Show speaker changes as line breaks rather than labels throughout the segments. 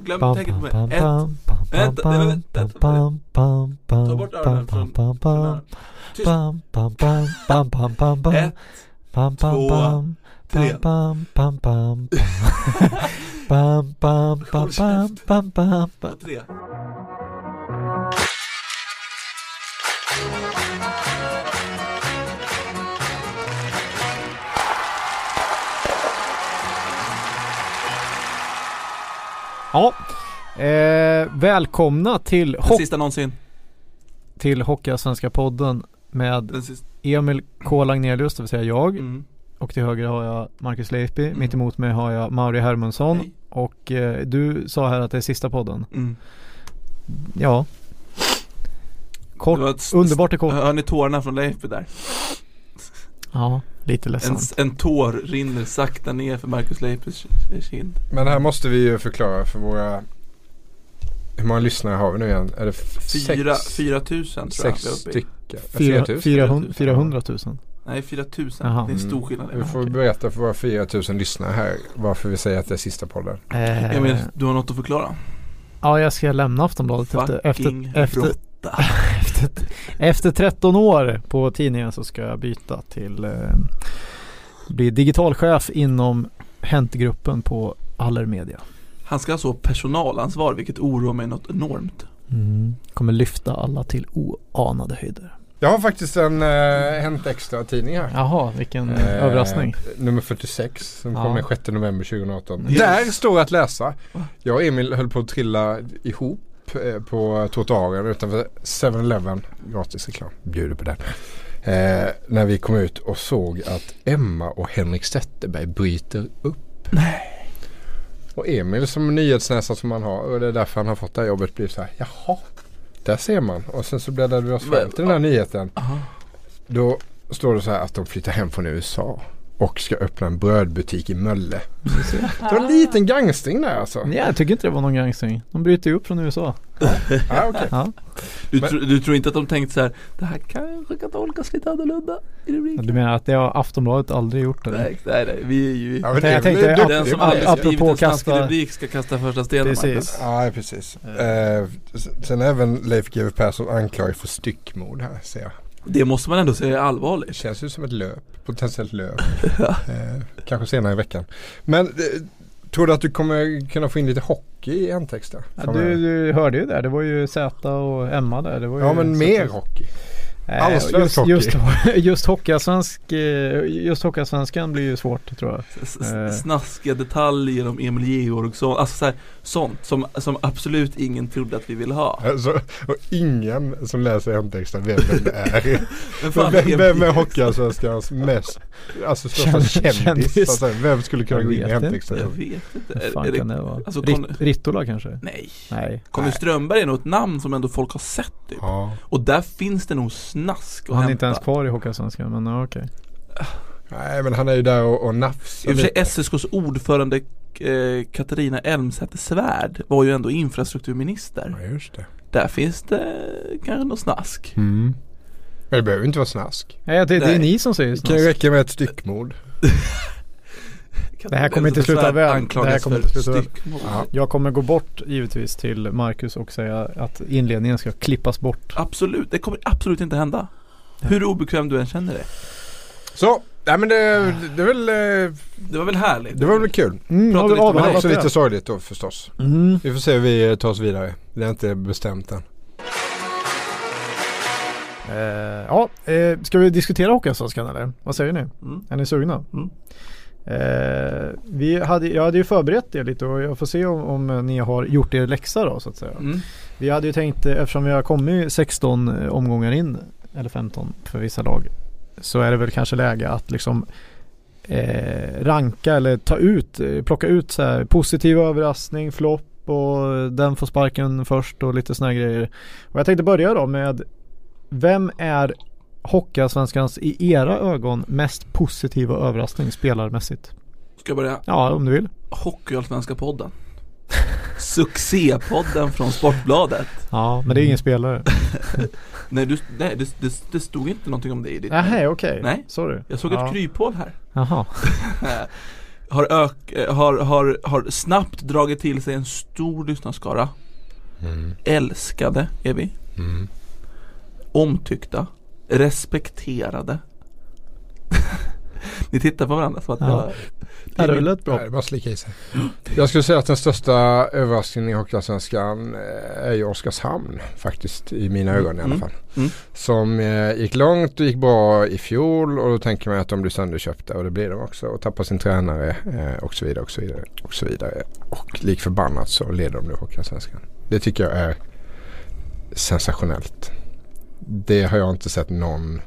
glöm tänket
med.
Ett, vänta,
nej,
vänta. Ta bort öronen från,
från
öronen. Tyst. Ett, två, tre.
Håll
käften. Tre.
Ja, eh, välkomna till,
Den sista någonsin.
till Hockeyallsvenska podden med. Emil K. Lagnelius, det vill säga jag.
Mm.
Och till höger har jag Marcus Leifby.
Mm.
Mitt emot mig har jag Mauri Hermansson.
Hej.
Och eh, du sa här att det är sista podden.
Mm.
Ja. Kort, underbart och kort.
Hör ni tårarna från Leifby där?
Ja, lite
En,
ledsamt.
en tår rinner sakta ner för Marcus Leifbys kind.
Men här måste vi ju förklara för våra Hur många lyssnare har vi nu igen? Är det
Fyra,
sex,
fyra tusen tror jag
sex
vi är uppe i.
stycken?
Fyra,
4000?
400, 400 000.
Nej, fyra tusen. Det är en stor
Mm.
skillnad.
Vi får berätta för våra 4000 lyssnare här varför vi säger att det är sista podden.
Eh,
Emil, du har något att förklara?
ja, jag ska lämna Aftonbladet efter, efter, efter,
råtta.
efter, efter 13 år på tidningen så ska jag byta till eh, bli digitalchef inom Hänt-gruppen på Allermedia.
Han ska alltså ha personalansvar, vilket oroar mig något enormt.
Mm. Kommer lyfta alla till oanade höjder.
Jag har faktiskt en uh, Hänt Extra tidning här.
Jaha, vilken
Eh,
överraskning.
Nummer 46 som
Ja.
kom den 6 november 2018.
Yes.
Där står att läsa. Jag och Emil höll på att trilla ihop eh, på trottoaren utanför 7-Eleven. Gratis reklam. Bjuder på den. Eh, när vi kom ut och såg att Emma och Henrik Zetterberg bryter upp.
Nej.
Och Emil som nyhetsnäsa som han har och det är därför han har fått det här jobbet blir så här. Jaha. Där ser man. Och sen så bläddrade vi oss fram till den här nyheten.
Aha.
Då står det så här att de flyttar hem från USA. Och ska öppna en brödbutik i Mölle. Det var en liten gangstring där alltså.
Nej, jag tycker inte det var någon gangstring. De bryter ju upp från USA.
Ja, okej.
Ja.
Du, tro, du tror inte att de tänkte så här, det här kanske kan tolkas lite annorlunda i rubriken?
Du menar att det har Aftonbladet aldrig gjort eller?
Nej, nej, nej, vi är ju
Ja, men
Jag
det är
tänkte-
duktig
Den som aldrig skrivit en snaskig rubrik ska kasta första stenen
Precis.
Ja, precis. Eh, sen är även Leif GW Persson anklagad för styckmord här ser jag.
Det måste man ändå säga är
Det
allvarligt.
känns ju som ett löp, potentiellt löp. eh, kanske senare i veckan. Men eh, tror du att du kommer kunna få in lite hockey i en text?
Ja, du, du hörde ju där, det var ju Z och Emma där. Det var ju
Ja men mer hockey.
Eh,
allsvensk
just,
hockey.
just, just hockeyallsvensk, eh, just hockeyallsvenskan blir ju svårt tror jag.
S- s-
Eh.
Snaskiga detaljer om Emil Georgsson, alltså så här, sånt som, som absolut ingen trodde att vi ville ha.
Alltså, och ingen som läser hemtexten vet vem det är.
Men fan,
vem, vem är Hockeyallsvenskans mest, alltså största
Känd-
kändis?
kändis.
Alltså, vem skulle kunna gå in i hemtexten?
Jag vet inte. Är,
fan
är det,
kan det vara?
alltså,
Rit, Rittola kanske?
nej.
Nej.
Conny. Strömberg är nog ett namn som ändå folk har sett typ.
Ja.
Och där finns det nog snask att
Han är
hämta.
inte ens kvar i hockeyallsvenskan men ja, okej.
Nej men han är ju där och, och nafsar
I och för sig
lite.
SSKs ordförande eh, Katarina Elmsäter Svärd var ju ändå infrastrukturminister.
Ja just det.
Där finns det kanske något snask.
Mm. Men det behöver inte vara snask.
Nej, det, det är
Nej.
ni som säger
Det kan ju
snask.
räcka med ett styckmord.
Det här kommer inte sluta väl. Det här kommer inte sluta väl.
Ja.
Jag kommer gå bort givetvis till Marcus och säga att inledningen ska klippas bort.
Absolut, det kommer absolut inte hända. Hur obekväm du än känner dig.
Så, nej men det, det är väl, eh,
Det var väl härligt?
det var väl kul.
Mm,
Prata lite om
Men
avhandlat
också
det?
lite sorgligt då förstås.
Mm.
Vi får se hur vi tar oss vidare. Det är inte bestämt än.
Eh, ja, eh, ska vi diskutera Hockeyallsvenskan eller? Vad säger ni?
Mm.
Är ni sugna?
Mm.
Eh, vi hade, jag hade ju förberett det lite och jag får se om, om ni har gjort er läxa då så att säga.
Mm.
Vi hade ju tänkt, eh, eftersom vi har kommit 16 omgångar in, eller 15 för vissa lag, så är det väl kanske läge att liksom eh, ranka eller ta ut, eh, plocka ut så här positiv överraskning, flopp och den får sparken först och lite sådana grejer. Och jag tänkte börja då med vem är Hockeyallsvenskans i era ögon mest positiva överraskning spelarmässigt?
Ska jag börja?
Ja, om du vill.
Hockeyallsvenska podden. Succépodden från Sportbladet.
Ja, men det är ingen spelare.
Nej, du, nej det, det, det stod inte någonting om det i ditt
Nej, okej.
Nej.
Sorry.
Jag såg
ja.
ett kryphål här.
Jaha.
har, ök, eh, har, har, har snabbt dragit till sig en stor lyssnarskara.
Mm.
Älskade är vi.
Mm.
Omtyckta. Respekterade. Ni tittar på varandra så att
Ja.
jag,
Ja, det lät bra.
Nej, det är bara slicka i sig. Jag skulle säga att den största överraskningen i Hockeyallsvenskan eh, är ju Oskarshamn faktiskt i mina ögon i alla
Mm.
fall.
Mm.
Som eh, gick långt och gick bra i fjol och då tänker man att de blir sönderköpta och det blir de också och tappar sin tränare eh, och så vidare och så vidare och så vidare. Och lik förbannat så leder de nu Hockeyallsvenskan. Det tycker jag är sensationellt. Det har jag inte sett någon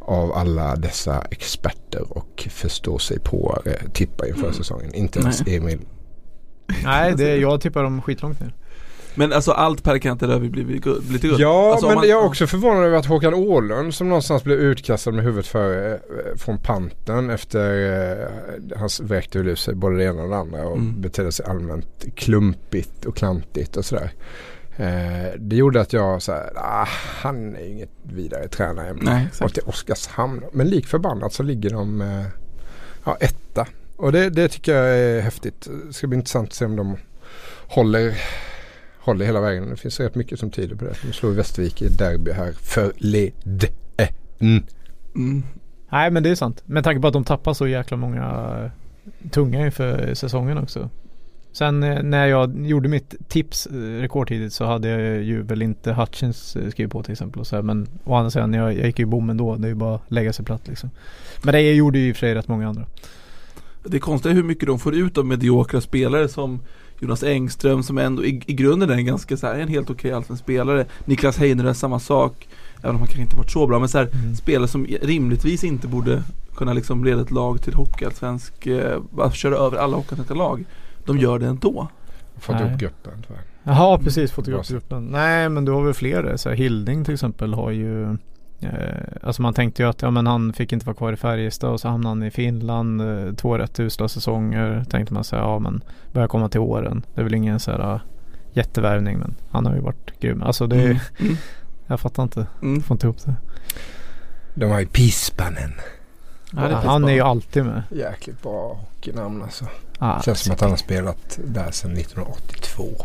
av alla dessa experter och förstå sig på eh, tippa inför
Mm.
säsongen. Inte ens
Nej.
Emil.
Nej, det, jag tippar dem skitlångt ner.
Men alltså allt Per Kanter över blir blir guld- blir till guld.
Ja,
Alltså,
men
man-
jag är också förvånad över att Håkan Åhlund som någonstans blev utkastad med huvudet före eh, från panten efter eh, hans vräkte ur sig både det ena och det andra och
Mm.
betedde sig allmänt klumpigt och klantigt och sådär. Eh, det gjorde att jag så här, ah, han är inget vidare tränare.
Nej,
Och till Oskarshamn. Men lik förbannat så ligger de eh, ja, etta. Och det, det tycker jag är häftigt. Det ska bli intressant att se om de håller, håller hela vägen. Det finns rätt mycket som tyder på det. De slår Västervik i derby här förleden.
Mm.
Nej men det är sant. Med tanke på att de tappar så jäkla många eh, tunga inför säsongen också. Sen eh, när jag gjorde mitt tips eh, rekordtidigt så hade jag ju väl inte Hutchins eh, skrivit på till exempel. Och så här, men å andra sidan, jag, jag gick ju bom ändå. Det är ju bara att lägga sig platt liksom. Men det gjorde ju i och för sig rätt många andra.
Det är konstigt hur mycket de får ut av mediokra spelare som Jonas Engström som ändå i, i grunden är en ganska så här, en helt okej allsvensk spelare. Niklas Heiner är samma sak. Även om han kanske inte varit så bra. Men så här,
Mm.
spelare som rimligtvis inte borde kunna liksom leda ett lag till hockeyallsvensk, eh, köra över alla hockeyallsvenska lag. De gör det ändå.
Fått gruppen tror jag.
Jaha precis,
Bra
fotografgruppen. Nej men du har väl fler. Så här, Hilding till exempel har ju eh, Alltså man tänkte ju att ja, men han fick inte vara kvar i Färjestad och så hamnade han i Finland. Eh, två rätt usla säsonger. Tänkte man säga ja men börjar komma till åren. Det är väl ingen så här uh, jättevärvning men han har ju varit grym. Alltså det
Mm. Mm.
Jag fattar inte.
Mm.
Får inte ihop det.
De har ju Pispanen.
Ja,
han är ju alltid med.
Jäkligt bra hockeynamn alltså.
Ah,
Känns som att han har spelat där sedan 1982.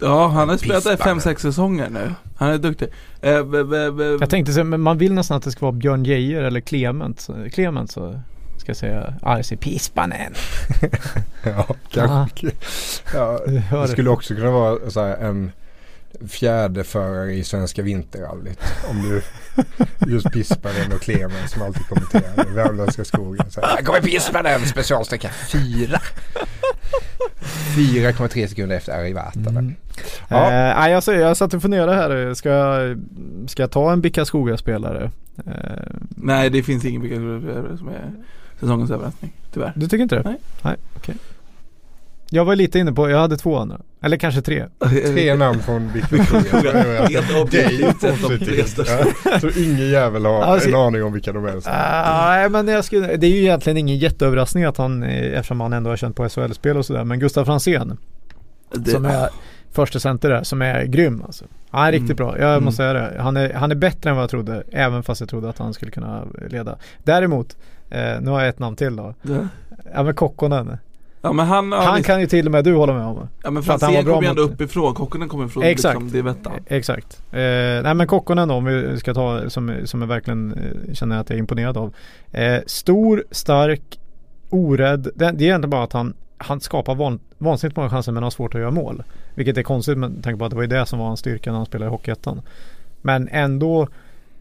Ja, han har spelat där i
Pispan.
5-6 säsonger nu. Han är duktig. Eh, b- b- b-
Jag tänkte men man vill nästan att det ska vara Björn Geijer eller Clement. Så- Clement så ska jag säga RC Pispanen.
ja, kanske. Ja, det skulle också kunna vara så här en fjärde förare i Svenska Vinterrallyt. Om du just Pispanen och Clemens som alltid kommenterar Värmländska skogen. Så här, "Här kommer Pispanen specialsträcka fyra. 4,3 sekunder efter Arrivata.
Mm.
Ja.
Eh, nej, jag, jag satt och funderade här. Ska jag, ska jag ta en Bickaskoga-spelare? Eh,
Nej, det finns ingen vilka som är säsongens överraskning. Tyvärr.
du tycker inte det?
Nej.
Nej, okej. Jag var lite inne på, jag hade två andra. Eller kanske tre.
Tre namn från Wikipedia.
Helt objektivt sett de
Så ingen jävel har
Alltså-
en aning om vilka de är.
Ah, Nej men jag skulle, det är ju egentligen ingen jätteöverraskning att han, eh, eftersom han ändå har känt på SHL-spel och sådär. Men Gustav Franzén
Det-
som är första center där, som är grym alltså. Han är riktigt
Mm.
bra, jag
Mm.
måste säga det. Han är, han är bättre än vad jag trodde, även fast jag trodde att han skulle kunna leda. Däremot, eh, nu har jag ett namn till då.
Ja.
Ja men Kokkonen.
Ja men han,
han
visst.
kan ju till och med du hålla med om.
ja men Franzén kommer ju ändå
mot-
uppifrån, Kokkonen kommer ifrån
Exakt.
liksom, det vet han.
Eh, Exakt. Eh, nej men Kokkonen då, om vi ska ta som, som jag verkligen eh, känner att jag är imponerad av. Eh, stor, stark, orädd. Det, det är egentligen bara att han, han skapar van, vansinnigt många chanser men har svårt att göra mål. Vilket är konstigt med tanke på att det var ju det som var hans styrka när han spelade i Hockeyettan. Men ändå,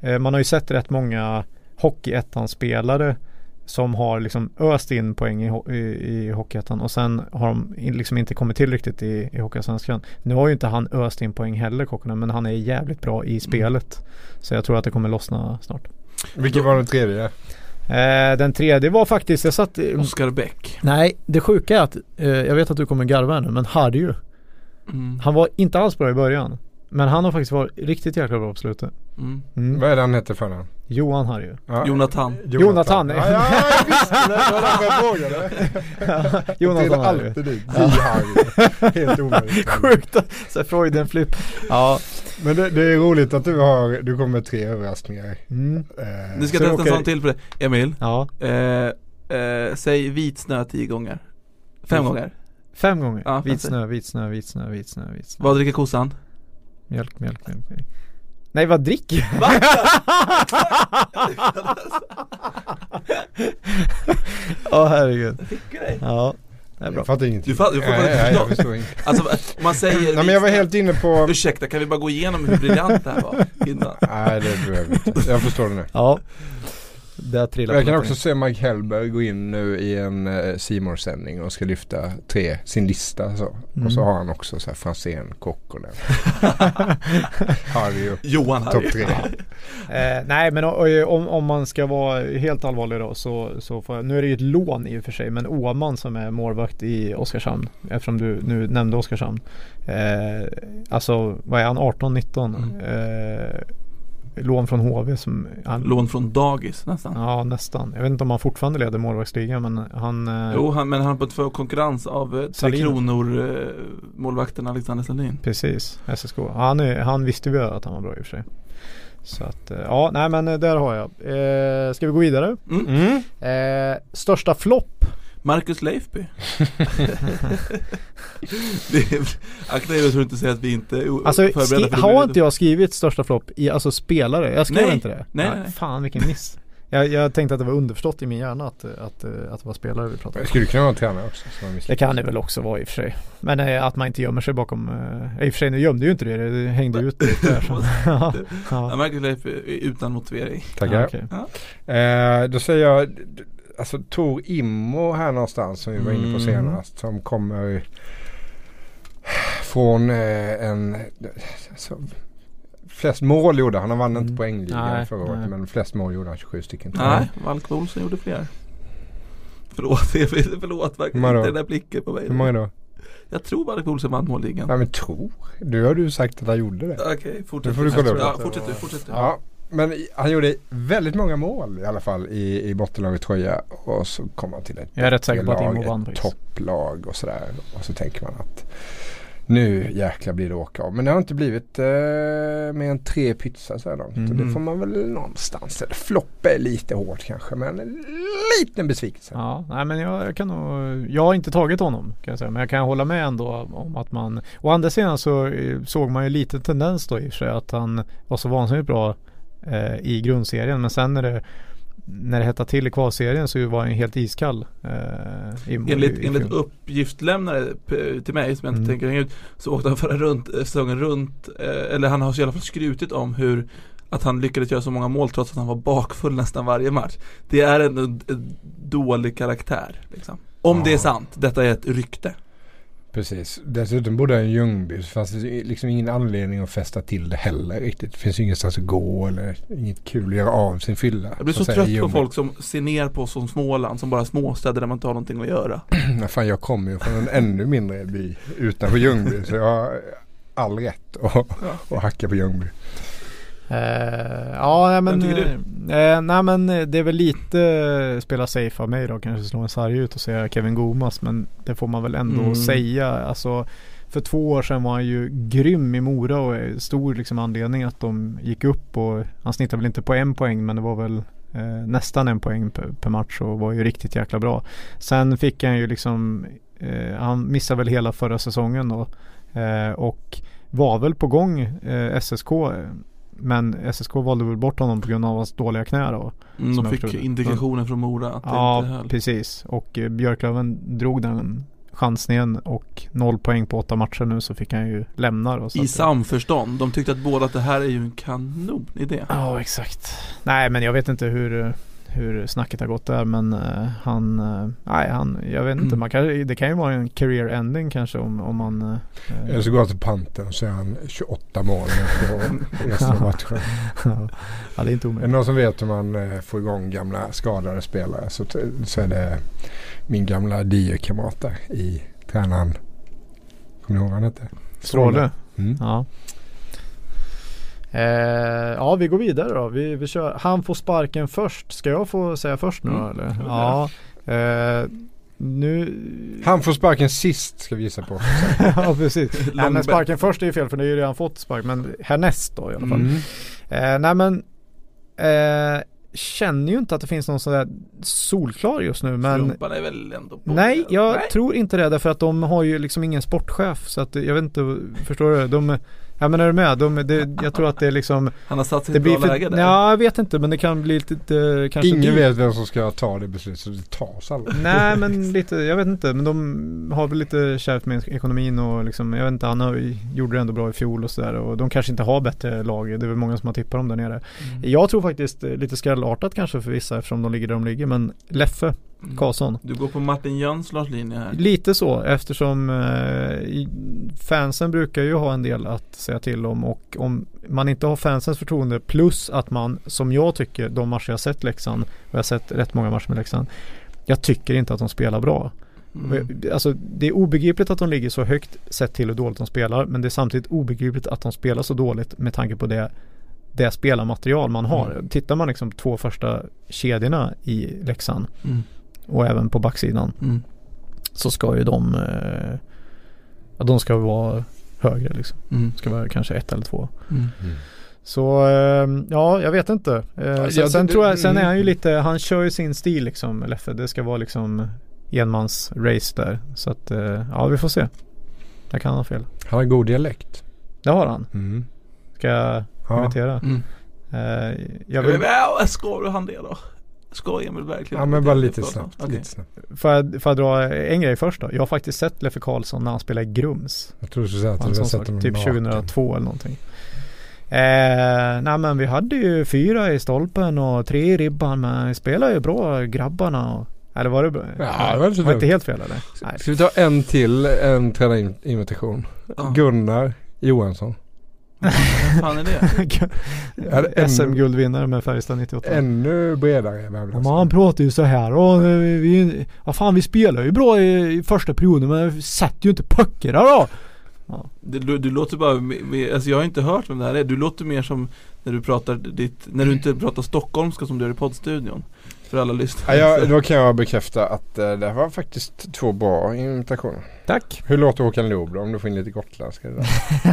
eh, man har ju sett rätt många Hockeyettan-spelare som har liksom öst in poäng i, i, i Hockeyettan och sen har de liksom inte kommit till riktigt i, i Hockeyallsvenskan. Nu har ju inte han öst in poäng heller Kokkonen men han är jävligt bra i spelet. Så jag tror att det kommer lossna snart.
Vilken var den tredje?
Eh, den tredje var faktiskt, jag satt
Oskar Bäck.
Nej, det sjuka är att eh, jag vet att du kommer garva här nu men Harry ju.
Mm.
Han var inte alls bra i början. Men han har faktiskt varit riktigt jäkla bra på slutet.
Mm.
Mm.
Vad är det han hette för namn?
Johan Harry ju.
Ja.
Jonathan.
Jonathan.
Ja, ja, jag visste det. Det var därför jag frågade.
Jonathan
Till
Harry.
alltid dit.
Ja.
Vi Harry. Helt omöjligt.
Sjukt. Så Freuden flip. Ja.
Men det, det är roligt att du har, du kommer med tre överraskningar.
Mm.
Eh,
Nu ska testa en
åker-
sån till för dig. Emil.
Ja.
Eh, eh, säg vit snö tio gånger Fem
Mm.
gånger
Fem gånger.
Ja,
vit snö, vit snö, vit snö, vit snö, vit snö.
Vad dricker kossan?
Mjölk, mjölk, mjölk. mjölk. Nej vad dricker jag?
Va?
Åh herregud.
Fick jag dig?
Ja, det är bra.
Jag fattar ingenting.
Du fattar- du får
nej, nej, jag förstår inte.
Alltså man säger
Nej men jag var helt inne på
Ursäkta, kan vi bara gå igenom hur briljant det här var innan?
Nej det behöver vi inte. Jag förstår det nu.
Ja. Där trillar
Jag kan också se Mike Hellberg gå in nu i en uh, C sändning och ska lyfta tre, sin lista så.
Mm.
Och så har han också så här Franzén, Kokkonen. Harry och
Johan
topp tre.
Eh, nej men om, om man ska vara helt allvarlig då så, så får jag, nu är det ju ett lån i och för sig men Åman som är målvakt i Oskarshamn eftersom du nu nämnde Oskarshamn. Eh, alltså vad är han 18-19?
Mm.
Eh, lån från HV som han,
Lån från dagis nästan
Ja nästan. Jag vet inte om han fortfarande leder målvaktsligan men han eh,
Jo, han, men han har fått få konkurrens av eh, Tre
Salin.
Kronor eh, målvakten Alexander Salin
Precis, SSK. Han, är, han visste vi att han var bra i och för sig. Så att ja, nej men där har jag. Eh, ska vi gå vidare?
mm.
Mm.
Eh, största flopp?
Marcus Leifby Det Akta er så du inte säger att vi inte är
Alltså
förberedda för det
har inte jag skrivit största flopp i alltså spelare? Jag skrev
Nej.
inte det.
Nej,
Ja,
nej, nej.
Fan vilken miss. Jag, jag tänkte att det var underförstått i min hjärna att, att, att det var spelare vi pratade
Det
om.
skulle kunna vara tränare också.
Det kan det väl också vara i och för sig. Men eh, att man inte gömmer sig bakom, eh, i och för sig nu gömde ju inte det, det hängde ut lite där. Ja,
Ja,
ja.
Marcus Leifby är utan motivering
Tackar.
Ja, okej.
Eh, då säger jag Alltså Tor Immo här någonstans som vi var inne på
Mm.
senast. Som kommer från eh, en alltså, Flest mål gjorde han. Han vann inte
Mm.
poängligan
Nej,
förra året. Men flest mål gjorde han 27 stycken.
Nej, Valk Olsson gjorde fler Förlåt, förlåt verkligen inte den där blicken på mig
Hur många då?
Jag tror Valk Olsson vann målligan
Nej men tror. Du har du sagt att han gjorde det.
Okej, fortsätt
Nu får du kolla upp
Ja, fortsätt du, fortsätt du
Ja. Men han gjorde väldigt många mål i alla fall i, i bottenlaget tröja. Och så kom han till ett
Jag är rätt säker på att Immo vann
ett topplag och sådär. Och så tänker man att nu jäklar blir det åka av. Men det har inte blivit eh, mer än tre pytsar så här långt.
Mm.
Och det får man väl någonstans. Eller flopp är lite hårt kanske men en liten besvikelse.
Ja, nej men jag, jag kan nog, jag har inte tagit honom kan jag säga. Men jag kan hålla med ändå om att man, å andra sidan så eh, såg man ju lite tendens då i sig att han var så vansinnigt bra eh, i grundserien. Men sen när det, när det hettade till i kvalserien så var han ju helt iskall. Eh, i,
Enligt,
i,
enligt uppgiftslämnare p- till mig som jag inte
Mm.
tänker hänga ut Så åkte han förra runt, eh, säsongen runt eh, Eller han har i alla fall skrutit om hur Att han lyckades göra så många mål trots att han var bakfull nästan varje match Det är en, en dålig karaktär liksom. Om det är
Ja.
sant, detta är ett rykte
Precis. Dessutom bodde han i Ljungby så fanns det liksom ingen anledning att fästa till det heller riktigt. Det finns ju ingenstans att gå eller inget kul att göra av sin fylla.
Jag blir så
säga,
trött på folk som ser ner på oss som Småland som bara småstäder där man inte har någonting att göra
Nej, fan, jag kommer ju från en ännu mindre by utanför Ljungby så jag har all rätt att, att hacka på Ljungby.
Eh, ja, men, eh, nej men det är väl lite eh, spela safe av mig då. Kanske slå en sarg ut och säga Kevin Gomas. Men det får man väl ändå
Mm.
säga. Alltså, för två år sedan var han ju grym i Mora och stor liksom anledning att de gick upp. Och han snittade väl inte på en poäng men det var väl eh, nästan en poäng per, per match och var ju riktigt jäkla bra. Sen fick han ju liksom, eh, han missade väl hela förra säsongen då. Eh, och var väl på gång SSK. Eh, Men SSK valde väl bort honom på grund av hans dåliga knä då.
mm, De fick indikationer från Mora att det inte
Ja,
höll
precis. Och eh, Björklöven drog den chansningen och noll poäng på åtta matcher nu så fick han ju lämna då.
I samförstånd, de tyckte att båda att det här är ju en kanonidé
Ja, exakt. Nej, men jag vet inte hur, hur snacket har gått där men eh, han, eh, nej han, jag vet inte,
Mm.
man kan, det kan ju vara en career ending kanske om, om man eh,
Eller så går han till panten och så är han 28 mål på resten av matchen.
ja, det är inte
Är det
omöjligt.
någon som vet hur man får igång gamla skadade spelare så, så är det min gamla DIE-kamrat där i tränaren. Kommer ni ihåg vad han hette?
Stråle.
Mm.
Ja. Eh, ja, vi går vidare då. Vi, vi kör. Han får sparken först. Ska jag få säga först nu
Mm,
eller? Ja. Eh, nu...
Han får sparken sist ska vi gissa på.
ja, precis. Nej, men sparken först är ju fel för det är ju redan fått spark. Men härnäst då i alla fall.
Mm.
Eh, nej men eh, känner ju inte att det finns någon sån där solklar just nu men
Strumpan är väl ändå på
Nej, jag
Nej.
tror inte det därför att de har ju liksom ingen sportchef så att jag vet inte, förstår du? De, ja men är du med? De, det, jag tror att det är liksom
Han har satt sig i
Det
ett bra
blir
läge
för,
där.
ja, jag vet inte men det kan bli lite kanske
Ingen
dyrt.
vet vem som ska ta det beslutet så det tas aldrig.
Nej men lite, jag vet inte men de har väl lite kärvt med ekonomin och liksom, jag vet inte, han har, gjorde det ändå bra i fjol och sådär och de kanske inte har bättre lag, det är väl många som har tippat dem där nere.
Mm.
Jag tror faktiskt lite skrällartat kanske för vissa eftersom de ligger där de ligger men Leffe. Karlsson
Du går på Martin Jönslars linje här.
Lite så eftersom eh, fansen brukar ju ha en del att säga till om och om man inte har fansens förtroende plus att man som jag tycker de matcher jag sett Leksand och jag har sett rätt många matcher med Leksand jag tycker inte att de spelar bra.
Mm.
Alltså det är obegripligt att de ligger så högt sett till hur dåligt de spelar men det är samtidigt obegripligt att de spelar så dåligt med tanke på det det spelarmaterial man har.
Mm.
Tittar man liksom två första kedjorna i Leksand
Mm.
Och även på backsidan
Mm.
så ska ju de eh, ja, de ska vara högre liksom.
Mm.
Ska vara kanske ett eller två.
Mm.
Så eh, ja, jag vet inte. Eh, sen,
ja,
sen
det-
tror jag, sen
mm.
är han ju lite, han kör ju sin stil liksom, Leffe. Det ska vara liksom enmans race där. Så att eh, ja, vi får se. Jag kan ha fel.
Han har god dialekt.
Det har han.
Mm.
Ska jag
Ja.
imitera?
Mm.
Eh, jag vill,
men, Ska du han det då? Ska Emil verkligen?
ja men bara lite snabbt. Lite snabbt.
får, jag, får jag dra en grej först då? Jag har faktiskt sett Leffe Karlsson när han spelade i Grums.
Jag tror du skulle säga att du har sett honom
typ
naken.
2002 eller någonting. Eh, nej men vi hade ju fyra i stolpen och tre i ribban men vi spelade ju bra grabbarna och Eller var det bra?
Ja, det var
var inte helt fel eller? Nej.
Ska vi ta en till, en tränarinvitation?
Ja.
Gunnar Johansson.
Vem fan är det?
Ja,
SM-guldvinnare med Färjestad 98.
Ännu bredare
Ja,
Värmland.
men han pratar ju så här och vi, vi, ja fan vi spelar ju bra i, i första perioden men vi sätter ju inte puckar då.
Du, du, du låter bara, alltså jag har inte hört vem det här är. Du låter mer som när du pratar ditt, när du inte pratar stockholmska som du gör i poddstudion. För alla lyssnare.
Ja, jag, då kan jag bekräfta att eh, det var faktiskt två bra imitationer.
Tack.
Hur låter Håkan Loob då? Om du får in lite gotländska.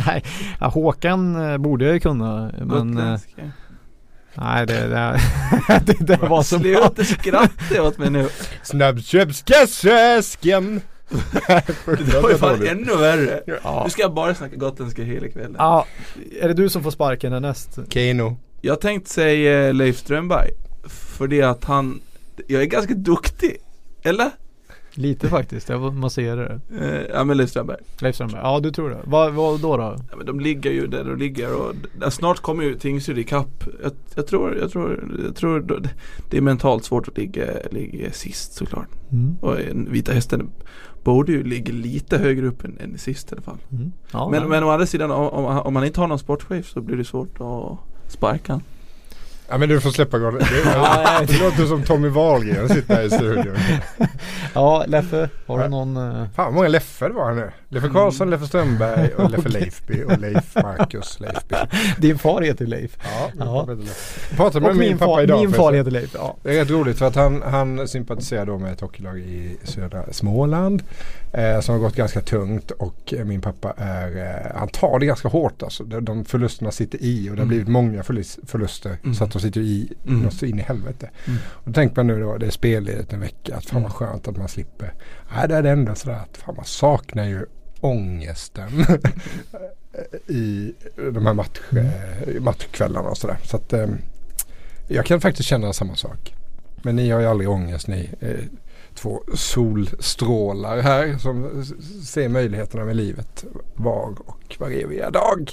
Nej, ja, Håkan eh, borde jag ju kunna men eh, nej det, det, det, det var så bra.
Sluta skratta åt mig nu.
Snabbköpskassösken!
Det var ju fan ännu värre.
Ja.
Nu ska jag bara snacka gotländska hela kvällen.
ja, är det du som får sparken härnäst?
Keno.
Jag tänkte säga Leif Strömberg. För det att han, jag är ganska duktig. Eller?
Lite faktiskt, jag måste ge det.
Eh, ja men Leif Strömberg.
Leif Strömberg, ja du tror det. Vad, vad då då?
Ja, men de ligger ju där de ligger och snart kommer ju Tingsryd ikapp. Jag, jag tror, jag tror, jag tror det är mentalt svårt att ligga, ligga sist såklart.
Mm.
Och en Vita Hästen borde ju ligga lite högre upp än, än sist i alla fall.
Mm. Ja,
men, men å andra sidan om, om, om man inte har någon sportchef så blir det svårt att sparka han.
Ja men du får släppa Gordon. Det, det låter som Tommy Wahlgren sitter här i studion.
ja Leffe, har du någon? eh,
Fan vad många Leffe det var nu. Leffe Karlsson, Leffe Strömberg och Leffe Leifby och Leif Marcus Leifby.
Din far heter Leif.
Ja,
Ja.
Jag pratade med
Och
min,
min,
pappa
far,
idag.
min far heter Leif, ja.
Det är rätt roligt för att han, han sympatiserar då med ett hockeylag i södra Småland. Eh, som har gått ganska tungt och eh, min pappa är, eh, han tar det ganska hårt alltså. De, de förlusterna sitter i och det har
Mm.
blivit många förlus, förluster
Mm.
så att de sitter i
Mm.
något så in i helvete.
Mm.
Och då tänker man nu då, det är spelledigt en vecka, att fan
Mm.
vad skönt att man slipper. Nej det är det ändå sådär att fan man saknar ju ångesten i de här match, eh, matchkvällarna och sådär. Så att eh, jag kan faktiskt känna samma sak. Men ni har ju aldrig ångest ni eh, två solstrålar här som ser möjligheterna med livet var och var eviga dag.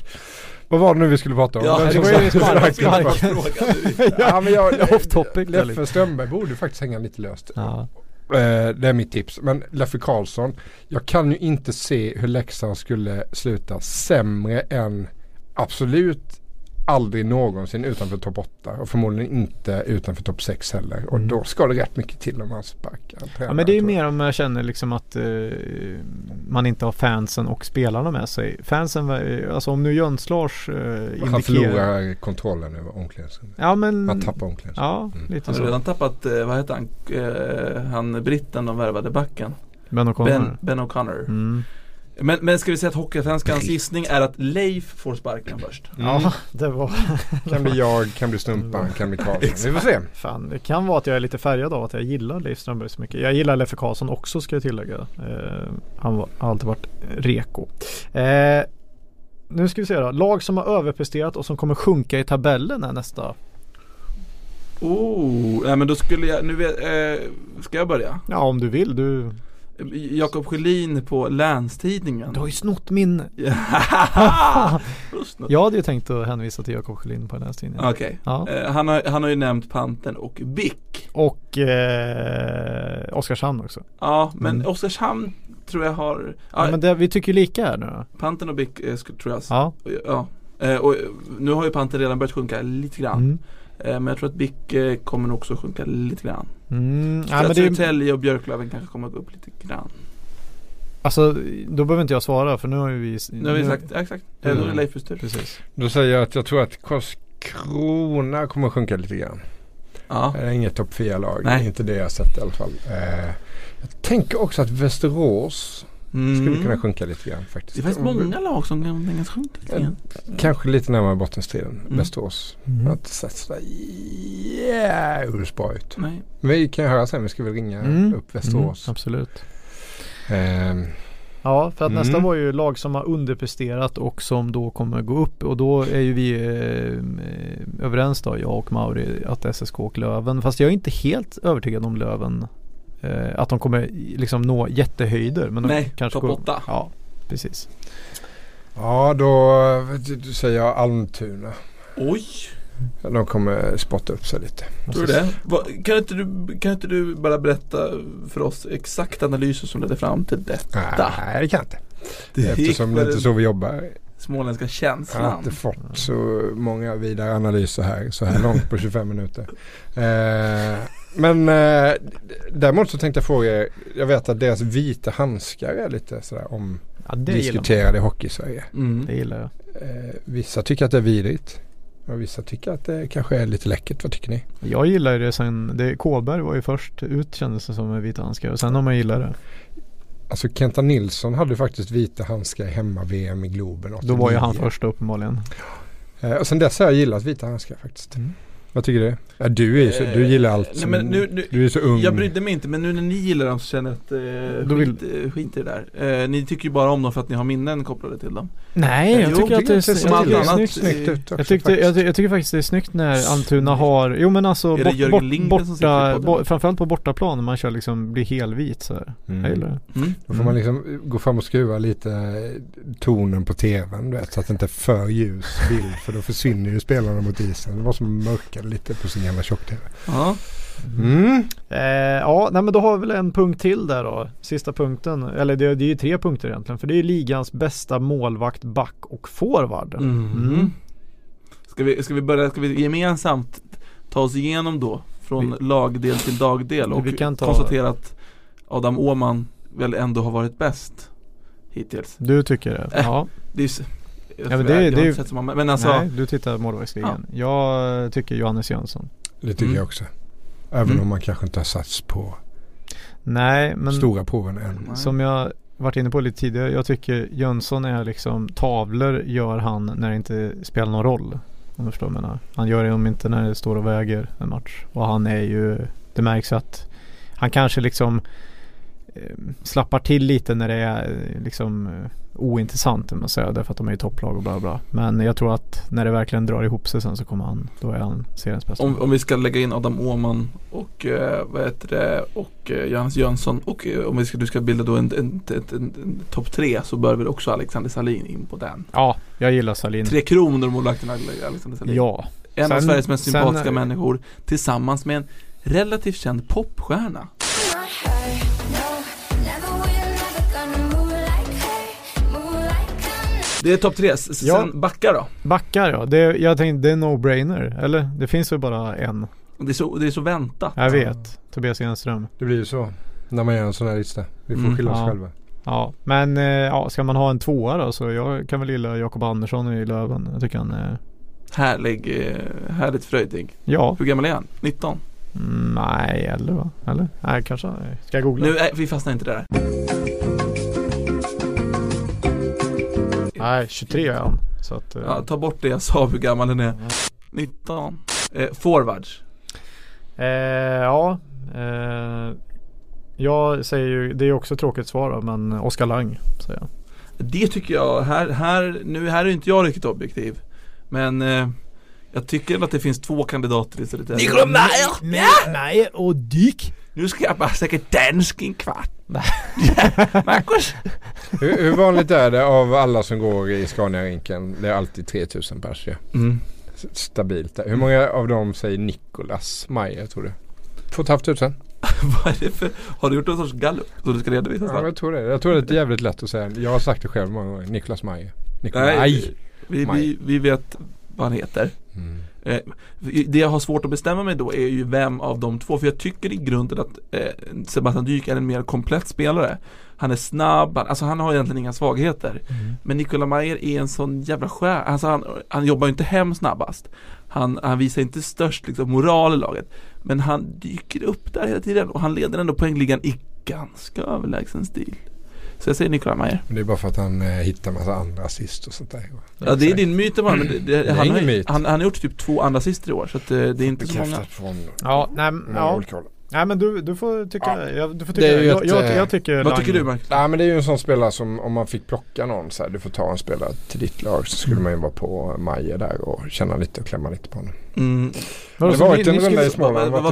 Vad var det nu vi skulle prata om?
Ja,
det var ju
sparkade-
spark-
sparkade- Ja men jag,
Off topic,
Leffe? Strömberg borde faktiskt hänga lite löst.
Ja.
Eh, det är mitt tips. Men Leffe Karlsson, jag kan ju inte se hur Leksand skulle sluta sämre än absolut aldrig någonsin utanför topp 8 och förmodligen inte utanför topp 6 heller. Och
Mm.
då ska det rätt mycket till om man sparkar
ja men det är mer om jag känner liksom att eh, man inte har fansen och spelarna med sig. Fansen, var- alltså om nu Jöns Lars eh,
Han
indikerar.
förlorar kontrollen över omklädningsrummet.
Ja men.
Han tappar omklädningsrummet.
Ja,
Mm.
lite
Han har redan tappat, eh, vad heter han, eh, han britten de värvade backen.
Ben O'Connor.
Ben, ben O'Connor.
Mm.
Men, men ska vi säga att Hockeyallsvenskans gissning är att Leif får sparken först?
Ja, det var
Kan bli jag, kan bli Stumpan, kan bli Karlsson. Vi får se.
Fan, det kan vara att jag är lite färgad av att jag gillar Leif Strömberg så mycket. Jag gillar Leffe Karlsson också ska jag tillägga. Eh, han var, har alltid varit reko. Eh, nu ska vi se då. Lag som har överpresterat och som kommer sjunka i tabellen är nästa.
Oh, nej men då skulle jag, nu vet, eh, ska jag börja?
Ja om du vill. Du,
Jakob Sjölin på Länstidningen.
du har ju snott min. Jag hade ju tänkt att hänvisa till Jakob Sjölin på den här tidningen.
Okej.
Ja.
Eh, han, har, han har ju nämnt Panten och Bick.
Och eh, Oskarshamn också.
Ja, men
Mm.
Oskarshamn tror jag har, ja,
Ja, men det, vi tycker lika här nu då.
Panten och Bick eh, tror jag.
Ja.
Ja. Eh, och nu har ju Panten redan börjat sjunka lite grann.
Mm.
Eh, men jag tror att Bick eh, kommer också sjunka lite grann.
Mm.
Så
Ja, men
att
det,
Södertälje och Björklöven kanske kommer upp lite grann.
alltså då behöver inte jag svara för nu har ju vi
Nu har vi sagt, ja, exakt. Då är det
Mm.
Leifs tur.
Precis.
Då säger jag att jag tror att Karlskrona kommer att sjunka lite grann.
Ja.
Det är inget topp 4-lag.
Nej.
Inte det jag har sett i alla fall. Eh, jag tänker också att Västerås
Mm.
skulle kunna sjunka lite grann faktiskt.
Det faktiskt många lag som kan tänkas sjunka lite grann.
Kanske lite närmare bottenstriden.
Mm.
Västerås.
Mm.
Har inte sett sådär jävligt bra ut.
Nej.
Men vi kan ju höra sen. Vi ska väl ringa
Mm.
upp Västerås.
Mm, absolut.
Ehm,
Ja, för att
Mm.
nästa var ju lag som har underpresterat och som då kommer gå upp och då är ju vi eh, eh, överens då, jag och Mauri, att SSK och Löven. Fast jag är inte helt övertygad om Löven. Eh, att de kommer liksom nå jättehöjder. Men de
Nej,
kanske
topp
går-
åtta.
Ja, precis.
ja, då säger jag Almtuna.
Oj,
De kommer spotta upp sig lite.
tror du det? Kan inte du, kan inte du bara berätta för oss exakt analyser som ledde fram till detta?
Nej, det kan jag inte.
Det
Eftersom det inte är så vi jobbar.
småländska
Jag har
känslan.
inte fått så många vidare analyser här så här långt på 25 minuter. Eh, men eh, däremot så tänkte jag fråga er. Jag vet att deras vita handskar är lite sådär
Ja, gillar man.
omdiskuterade i hockey-Sverige.
Mm.
Det gillar jag.
Eh, vissa tycker att det är vidrigt. Och vissa tycker att det kanske är lite läckert. Vad tycker ni?
Jag gillar ju det sen, det, Kåberg var ju först ut kändes det som med vita handskar och sen har man gillat det.
Alltså Kenta Nilsson hade faktiskt vita handskar hemma-VM i Globen 89.
Då var ju han först uppenbarligen.
Eh, och sen dess har jag gillat vita handskar faktiskt.
Mm.
Vad tycker du? Ja, du, är så, du gillar allt
Nej,
som,
men nu, nu,
Du är så ung.
Jag brydde mig inte men nu när ni gillar dem så känner jag att eh,
Då vill-
skit, eh, skit i det där. Eh, ni tycker ju bara om dem för att ni har minnen kopplade till dem.
Nej, jag
Jo,
tycker att det är,
ser
jag det är snyggt.
snyggt ut också,
Jag, tyckte, jag, jag tycker faktiskt det är snyggt när Almtuna har, jo men alltså bort, bort, borta, bo, framförallt på bortaplan när man kör liksom, blir helvit så här.
Mm.
Jag gillar det.
Mm.
Då får man liksom gå fram och skruva lite eh, tonen på tvn du vet, så att det inte är för ljus bild för då försvinner ju spelarna mot isen. Det var som mörkade lite på sin jävla tjock-tv.
Ja.
Mm.
Eh, ja, nej men då har vi väl en punkt till där då. Sista punkten, eller det, det är ju tre punkter egentligen. För det är ligans bästa målvakt, back och forward.
Mm.
Mm.
Ska, vi, ska vi börja, ska vi gemensamt ta oss igenom då från lagdel till dagdel och
Vi kan ta-
konstatera att Adam Åhman väl ändå har varit bäst hittills.
Du tycker det?
Äh,
Ja.
Det är,
Ja, men det-
jag,
det
så många, men alltså
Nej, du tittar målvaktsligan. Jag tycker Johannes Jönsson.
Det tycker
Mm.
jag också. Även
Mm.
om man kanske inte har sats på
Nej, men
stora proven än.
Nej.
som jag varit inne på lite tidigare. Jag tycker Jönsson är liksom tavlor gör han när det inte spelar någon roll. Om du förstår vad jag menar. Han gör det om inte när det står och väger en match. Och han är ju, det märks att han kanske liksom slappar till lite när det är eh, liksom eh, ointressant om man säger. Därför att de är i topplag och bla bla. Men jag tror att när det verkligen drar ihop sig sen så kommer han, då är han seriens bästa.
om, om vi ska lägga in Adam Åhman och eh, vad heter det och eh, Johannes Jönsson och eh, om vi ska, du ska bilda då en, en, en, en, en topp tre så bör väl också Alexander Salin in på den.
Ja, jag gillar Salin.
Tre kronor målvakten Alexander Salin.
Ja,
En av
Sen-
Sveriges mest
sen-
sympatiska människor tillsammans med en relativt känd popstjärna. Det är topp tre. Sen
Ja.
backar då.
backar ja. Det, jag tänkte det är no-brainer. Eller? Det finns väl bara en.
Det är så, det är så väntat.
Jag vet. Tobias Enström.
Det blir ju så när man gör en sån här lista. Vi får
Mm,
skylla oss
ja.
själva.
Ja, men eh, ja, ska man ha en tvåa då så jag kan väl gilla Jakob Andersson i Löven. Jag tycker han är
Härlig, eh, härligt fröjdig.
Ja,
Hur gammal är han? 19?
mm, nej eller va? Eller? Nej kanske. Ska jag googla?
Nu, nej, vi fastnar inte där.
Nej, 23 är han. Så att, eh,
Ja, ta bort det jag sa hur gammal den är. 19. Eh, forwards.
eh, ja. Eh, jag säger ju, det är också ett tråkigt svar då, men Oskar Lang säger jag.
Det tycker jag, här, här, nu här är inte jag riktigt objektiv. Men eh, jag tycker att det finns två kandidater istället. Nicolai Meyer!
Nej, och Dick.
Nu ska jag bara snacka dansk i en kvart. Marcus!
Hur, hur vanligt är det av alla som går i Scania-rinken? Det är alltid 3000 pers ja.
Mm.
Stabilt där. Hur många av dem säger Nicolas Mayer tror du? 2 500?
Vad är det för, har du gjort någon sorts gallup som du ska redovisa
Ja, jag tror det. Jag tror det är jävligt lätt att säga. Jag har sagt det själv många gånger. Nicolas Mayer. Nicolai.
Nej, vi,
Maj.
vi, vi vet vad han heter.
Mm.
Eh, det jag har svårt att bestämma mig då är ju vem av de två. För jag tycker i grunden att eh, Sebastian Dyk är en mer komplett spelare. Han är snabb, han, alltså han har egentligen inga svagheter. Men Nikola Mayer är en sån jävla skär. Alltså han, han jobbar ju inte hem snabbast. Han, han visar inte störst liksom, moral i laget. Men han dyker upp där hela tiden och han leder ändå poängligan i ganska överlägsen stil. Så jag säger Nikola Mayer.
Men det är bara för att han eh, hittar massa andra assist och sånt där.
Ja det är din myt bara, men det, det,
är
han, har,
myt.
han, han har gjort typ två andra assister i år så att, eh, det är inte så många.
Från
Ja, nej, ja. Nej men du, du får tycka,
Ja.
du får
Det
tycka
är ju
jag,
ett,
jag,
eh,
jag tycker
Vad
Lang-
tycker du Mark?
Nej men det är ju en sån spelare som om man fick plocka någon så här, du får ta en spelare till ditt lag så skulle
Mm.
man ju vara på Majer där och känna lite och klämma lite på honom.
Mm.
Det var inte en vända i Småland.
Men
det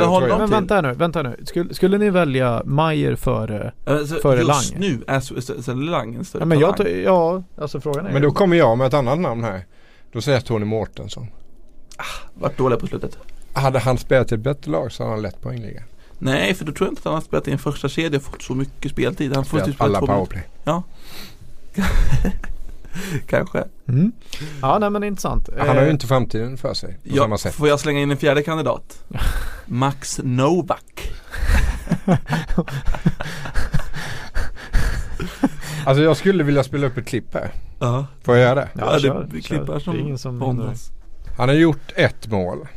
jag.
honom?
Men
till?
vänta nu, vänta nu. Skulle, skulle ni välja Mayer före?
Alltså,
Före
just
Lang.
nu är så, så, så Lang en större
Ja men jag,
talang.
ja alltså frågan är
Men då kommer jag med ett annat namn här. Då säger jag Tony Mårtensson.
Vart dåliga på slutet.
Hade han spelat i ett bättre lag så hade han lätt poängligan.
Nej, för då tror jag inte att han har spelat i en första kedja och fått så mycket speltid. Han får
Spelat
typ
alla powerplay.
Kanske.
mm. Ja nej men intressant.
Han har ju
Eh,
inte framtiden för sig på samma
Ja,
sätt.
får jag slänga in en fjärde kandidat? Max Novak.
Alltså jag skulle vilja spela upp ett klipp här.
Ja,
Får jag göra det?
Ja,
ja,
kör,
det
kör.
klippar som,
Det är ingen som.
Han har gjort ett mål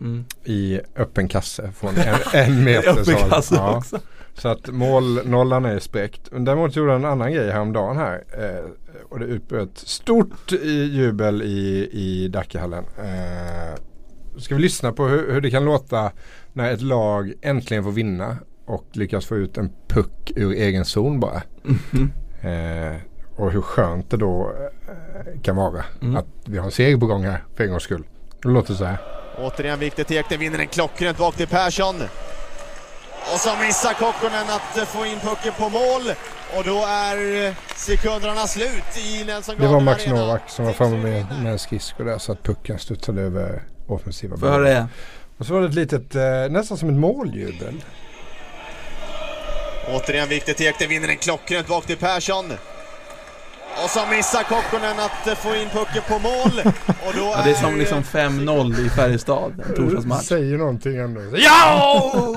Mm.
i öppen kasse från en, en meter.
Kasse
ja.
också.
Så att målnollan är spräckt. Däremot gjorde han en annan grej häromdagen här. Eh, och det utbröt stort jubel i, i Dackehallen. Eh, ska vi lyssna på hur, hur det kan låta när ett lag äntligen får vinna och lyckas få ut en puck ur egen zon bara.
Mhm.
Eh, och hur skönt det då eh, kan vara
Mm.
att vi har en seger på gång här för en gångs skull. Det låter så här.
Återigen viktigt Ekten vinner den klockrent bak till Persson. Och så missar Kokkonen att eh, få in pucken på mål. Och då är eh, sekunderna slut i Nelson
Det var Max
Arena.
Novak som var framme med, med en skridsko där så att pucken studsade över offensiva
Får det?
Och så var det ett litet, eh, nästan som ett måljubel.
Återigen viktigt Ekten vinner den klockrent bak till Persson. Och så missar Kokkonen att eh, få in pucken på mål. Och då
Ja, det är som
eh,
liksom 5-0 i Färjestad, en torsdagsmatch.
Säger någonting ändå.
Ja!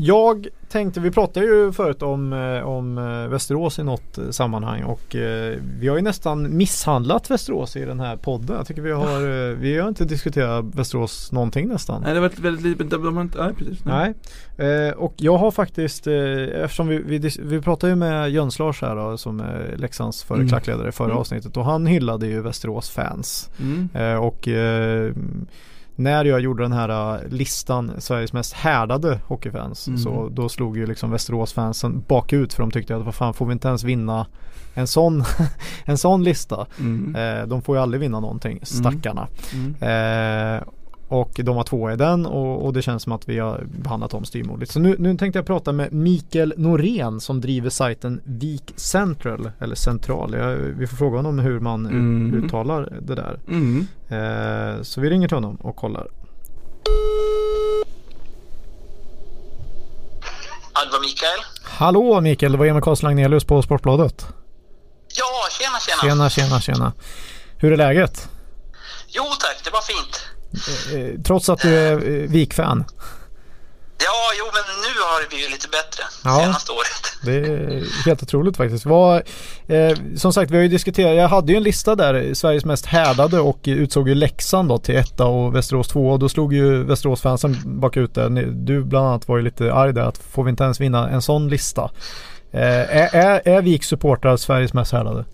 jag tänkte, vi pratade ju förut om, eh, om eh, Västerås i något eh, sammanhang och vi har ju nästan misshandlat Västerås i den här podden. Jag tycker vi har, eh, vi har inte diskuterat Västerås någonting nästan.
Nej, det var väldigt lite, de, har inte, nej precis.
Nej, eh, och jag har faktiskt, eftersom vi, vi, vi pratade ju med Jöns Lars här då, som är Leksands förre
Mm.
klackledare i förra
Mm.
avsnittet och han hyllade ju Västerås fans.
Mm.
Och när jag gjorde den här eh, listan Sveriges mest härdade hockeyfans
Mm.
så då slog ju liksom Västerås fansen bakut för de tyckte att vad fan får vi inte ens vinna en sån, en sån lista.
Mm.
Eh, de får ju aldrig vinna någonting, stackarna.
Mm.
Eh, Och de har två i den och, och det känns som att vi har behandlat dem styvmoderligt. Så nu, nu tänkte jag prata med Mikael Norén som driver sajten Vik Central. Eller Central. Jag, vi får fråga honom hur man
Mm.
uttalar det där.
Mm.
Eh, så vi ringer till honom och kollar.
Ja, det var Mikael.
Hallå Mikael, det var Emil Karlsson Agnelius på Sportbladet.
Ja, tjena, tjena.
Tjena, tjena, tjena. Hur är läget?
Jo tack, det var fint.
Eh, trots att du är eh, Vik-fan.
Ja, jo, men nu har det blivit lite bättre
Ja.
senaste året.
Det är helt otroligt faktiskt. Vad, eh, som sagt, vi har ju diskuterat, jag hade ju en lista där, Sveriges mest härdade och utsåg ju Leksand då till etta och Västerås två och då slog ju Västerås-fansen bakut där. Du bland annat var ju lite arg där att får vi inte ens vinna en sån lista. Eh, är, är, är Viks supportrar Sveriges mest härdade?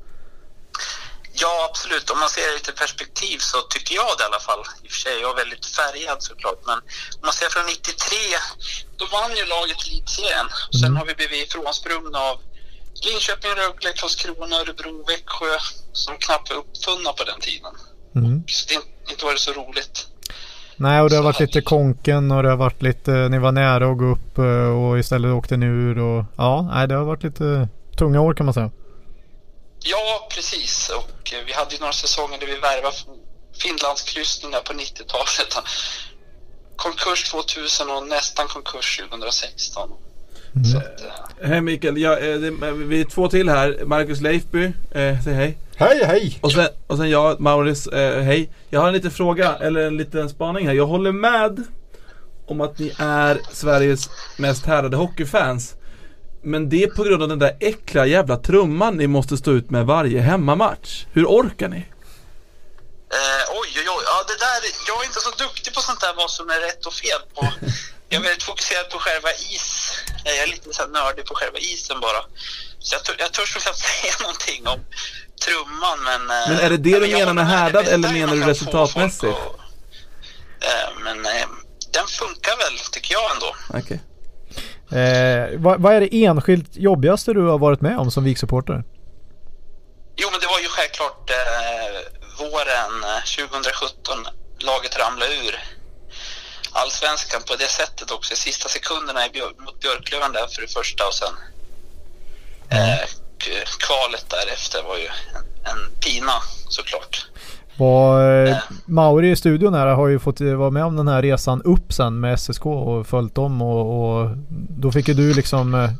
Ja, absolut. Om man ser det lite perspektiv så tycker jag det i alla fall. I och för sig, jag är väldigt färgad såklart. Men om man ser från 93, då vann ju laget elitserien. Och Sen har vi blivit ifrånsprungna av Linköping, Rögle, Karlskrona, Örebro, Växjö som knappt var uppfunna på den tiden.
Mm.
Så det inte var det så roligt.
Nej och det har varit lite konken och det har varit lite, ni var nära att gå upp eh, och istället åkte ni ur och ja, nej det har varit lite tunga år kan man säga.
Ja, precis. Och eh, vi hade ju några säsonger där vi värvade Finlandskryssningar på 90-talet. Konkurs 2000 och nästan konkurs 2016. Så att, eh,
Hej Mikael, ja, eh, det, vi är två till här. Marcus Leifby, eh, säg hej.
Hej hej!
Och sen, och sen jag, Maurits, eh, hej. Jag har en liten fråga, eller en liten spaning här. Jag håller med om att ni är Sveriges mest härdade hockeyfans. Men det är på grund av den där äckliga jävla trumman ni måste stå ut med varje hemmamatch. Hur orkar ni?
eh, oj, oj, oj. Ja, det där, jag är inte så duktig på sånt där vad som är rätt och fel på. Jag är väldigt fokuserad på själva is. Jag är lite så här nördig på själva isen bara. Så jag, tör- jag törs knappt säga någonting om trumman men... eh,
Men är det det du menar med härdad eller menar du resultatmässigt?
att- eh, men eh, den funkar väl, tycker jag ändå.
Okej.
Eh, vad, vad är det enskilt jobbigaste du har varit med om som Vik-supporter?
Jo, men det var ju självklart eh, våren eh, 2017 laget ramlade ur allsvenskan på det sättet också. Sista sekunderna i Björ- mot Björklöven där för det första och sen eh, k- kvalet därefter var ju en, en pina såklart.
Var, eh,
Ja.
Mauri i studion här har ju fått eh, vara med om den här resan upp sen med SSK och följt dem och, och då fick ju du liksom eh,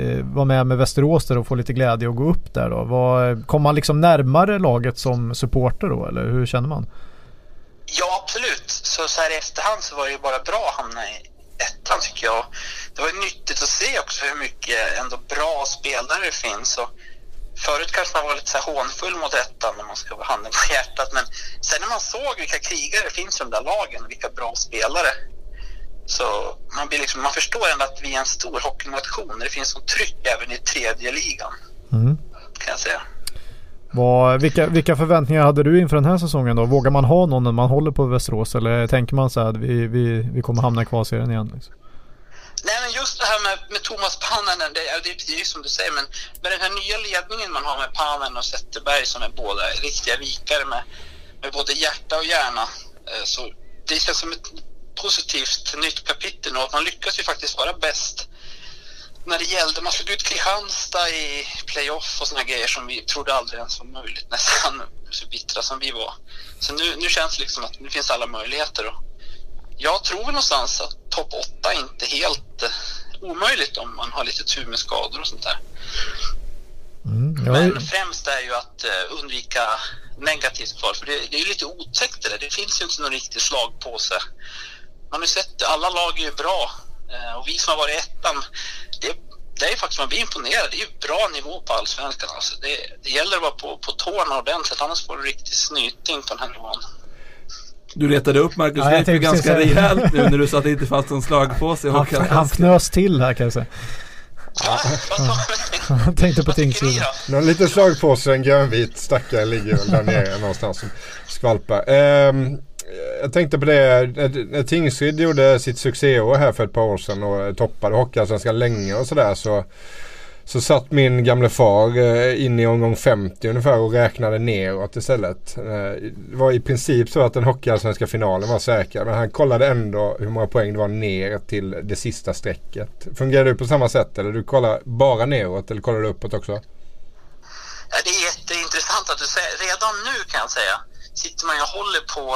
eh, vara med med Västerås där och få lite glädje och gå upp där då. Var, kom man liksom närmare laget som supporter då eller hur känner man?
Ja, absolut. Så, så här i efterhand så var det ju bara bra att hamna i ettan tycker jag. Det var ju nyttigt att se också hur mycket ändå bra spelare det finns. Och förut kanske man var lite så här hånfull mot ettan när man ska ha handen på hjärtat. Men sen när man såg vilka krigare det finns i de där lagen, vilka bra spelare. Så man, blir liksom, man förstår ändå att vi är en stor hockeynation. Det finns sånt tryck även i tredje ligan,
Mm.
kan jag säga.
Vad, vilka, vilka förväntningar hade du inför den här säsongen då? Vågar man ha någon när man håller på Västerås eller tänker man så här att vi, vi, vi kommer hamna i kvalserien igen? Liksom?
Nej, men just det här med, med Thomas Pannanen, det, är- det är ju som du säger, men med den här nya ledningen man har med Pannanen och Zetterberg som är båda riktiga vikare med, med både hjärta och hjärna, eh, så det känns som ett positivt nytt kapitel och att man lyckas ju faktiskt vara bäst när det gällde, man slog ut Kristianstad i playoff och såna grejer som vi trodde aldrig ens var möjligt, nästan så bittra som vi var. Så nu, nu känns det liksom att nu finns alla möjligheter. Och, jag tror någonstans att topp 8 är inte helt eh, omöjligt om man har lite tur med skador och sånt där.
Mm. Ja,
Men främst är ju att eh, undvika negativt kval, för det, det är ju lite otäckt det där. Det finns ju inte någon riktig slagpåse. Man har ju sett, alla lag är ju bra eh, och vi som har varit ettan, det, det är ju faktiskt, man blir imponerad. Det är ju bra nivå på allsvenskan alltså. Det, det gäller att vara på, på tårna ordentligt, annars får du riktig snyting på den här nivån.
Du retade upp Marcus
Ja,
Leifby ganska rejält nu när du sa att det inte fanns någon slagpåse i
han, han
Hockeyallsvenskan.
fnös till här kan jag säga.
Ja,
Han tänkte på Tingsryd.
Någon liten slagpåse, en grönvit stackare ligger där nere någonstans och skvalpar. Ehm, jag tänkte på det, när- när Tingsryd gjorde sitt succéår här för ett par år sedan och toppade Hockeyallsvenskan länge och sådär så Så så satt min gamle far eh, inne i omgång 50 ungefär och räknade neråt istället. Eh, Det var i princip så att den hockeyallsvenska finalen var säker. Men han kollade ändå hur många poäng det var ner till det sista strecket. Fungerar du på samma sätt eller du kollar bara neråt eller kollar du uppåt också?
Ja, det är jätteintressant att du säger. Redan nu kan jag säga sitter man ju och håller på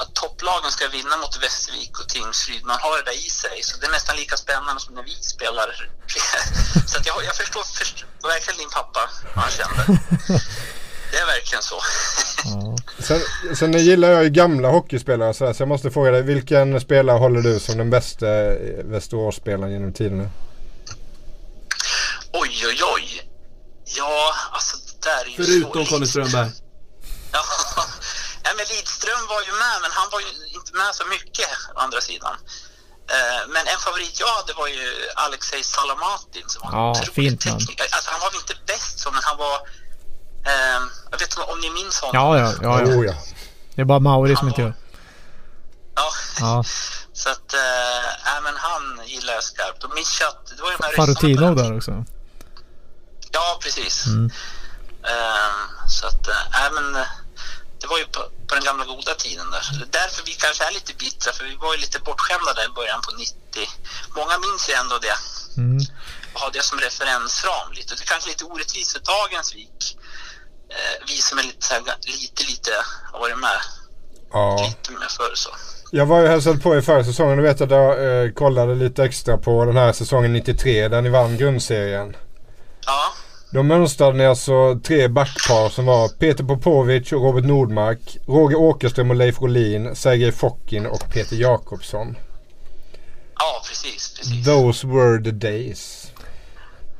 att topplagen ska vinna mot Västervik och Tingsryd. Man har det där i sig, så det är nästan lika spännande som när vi spelar. så att jag, jag förstår, förstår verkligen din pappa, vad han kände. Det är verkligen så.
Sen, sen gillar jag ju gamla hockeyspelare så, här, så jag måste fråga dig. Vilken spelare håller du som den bästa eh, Västeråsspelaren genom tiderna?
Oj, oj, oj. Ja, alltså det där är ju
Förutom Conny Strömberg.
Lidström var ju med, men han var ju inte med så mycket å andra sidan. Eh, Men en favorit jag hade var ju Alexej Salamatin som var
Ja, fint
tekniker. Alltså, han var väl inte bäst så, men han var... Eh, jag vet inte om ni minns honom?
Ja, ja, ja, ja.
Oh, ja.
Det är bara Mauri som inte gör.
Ja.
Ja.
Så att, eh, ja, men han gillar jag skarpt. Och Mishat, det var ju de här
Farutino där också.
Ja, precis.
Mm.
Ehm, så att, äh, men eh, det var ju på, på den gamla goda tiden där. Därför vi kanske är lite bittra, för vi var ju lite bortskämda där i början på 90. Många minns ju ändå det.
Mm.
Och har det som referensram lite. Det är kanske lite orättvist för dagens Vik. Eh, vi som är lite, så här, lite, lite har varit med
ja.
lite med förr så.
Jag var ju hälsade på i förra säsongen. Du vet att jag eh, kollade lite extra på den här säsongen 93 där ni vann grundserien. Då mönstrade ni alltså tre backpar som var Peter Popovic och Robert Nordmark, Roger Åkerström och Leif Rolin, Sergej Fokin och Peter Jakobsson.
ja precis, precis.
Those were the days.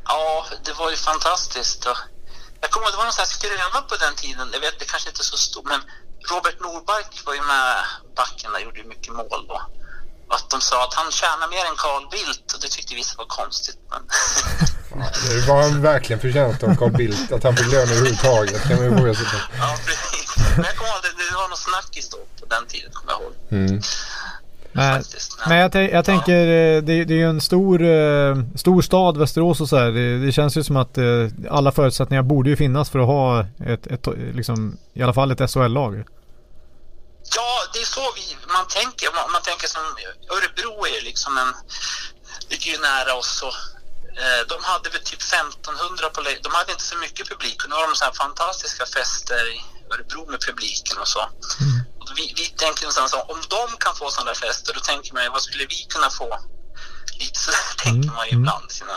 Ja, det var ju fantastiskt. Och jag kommer ihåg, det var någon sån här skröna på den tiden. Jag vet, det kanske inte är så stort, men Robert Nordmark var ju med backen där, gjorde mycket mål då. Att de sa att han tjänar mer än Carl Bildt och det tyckte vissa var konstigt. Men
Det var han verkligen förtjänt av Carl Bildt att han fick lön överhuvudtaget. Kan man ju ifrågasätta.
ja, precis. Men jag kommer ihåg, det, det var någon snackis då på den tiden, kommer jag ihåg.
Mm.
Men, men jag, jag tänker, eh, det, det är ju en stor, eh, stor stad Västerås och så här. Det, det känns ju som att eh, alla förutsättningar borde ju finnas för att ha ett, ett liksom, i alla fall ett SHL-lag.
Ja, det är så vi, man tänker. Man, man tänker som Örebro är liksom en, ligger ju nära oss och eh, de hade väl typ 1500 på De hade inte så mycket publik och nu har de så här fantastiska fester i Örebro med publiken och så. Och vi, vi tänker någonstans om de kan få sådana fester då tänker man vad skulle vi kunna få? Lite så tänker man ju ibland. Sina,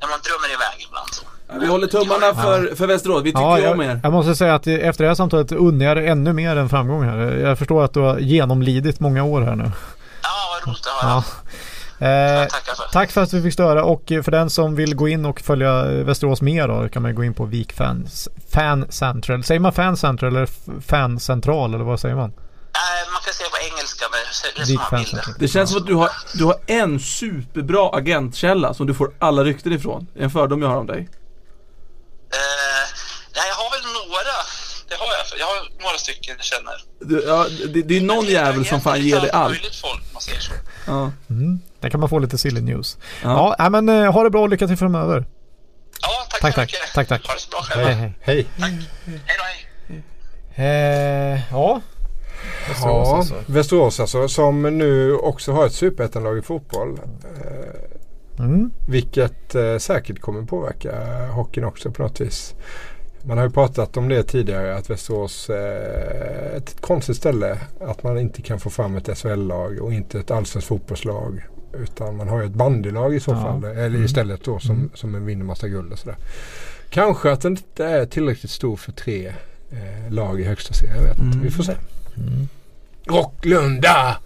när man drömmer iväg ibland så.
Vi håller tummarna för, för Västerås, vi tycker
Ja,
ju om
jag,
er.
jag måste säga att efter det här samtalet unnar jag ännu mer än framgång här. Jag förstår att du har genomlidit många år här nu.
Ja, vad roligt att höra.
Ja. Eh,
Jag för.
tack för att vi fick störa och för den som vill gå in och följa Västerås mer då kan man gå in på Vik Fan Central. Säger man Fan Central eller Fan Central eller vad säger man?
Man kan säga på engelska, men det är som man vill det.
Det känns som att du har, du har en superbra agentkälla som du får alla rykten ifrån. Det är en fördom jag har om dig.
Eh, nej, jag har väl några. Det har jag. Jag har några stycken jag känner.
Du, ja, det, det är någon jävel som fan ger dig allt.
möjligt folk, om man säger så.
Ja.
Där kan man få lite silly news.
Ja.
Ja, men eh, ha det bra och lycka till framöver.
Ja, tack,
Tack,
så
tack.
mycket.
Tack, tack.
Ha det så bra själva.
Hej, hej.
Hej.
Hej då, hej.
Eh, ja. Västerås
Ja,
alltså.
Västerås alltså som nu också har ett superettanlag i fotboll. Eh,
Mm.
vilket eh, säkert kommer påverka hockeyn också på något vis. Man har ju pratat om det tidigare att Västerås är ett konstigt ställe. Att man inte kan få fram ett SHL-lag och inte ett allsvenskt fotbollslag. Utan man har ju ett bandylag i så
Ja.
fall. Eller
Mm.
istället då som, som vinner massa guld och sådär. Kanske att den inte är tillräckligt stor för tre eh, lag i högsta serien. Jag vet inte.
Mm.
Vi får se. Rocklunda!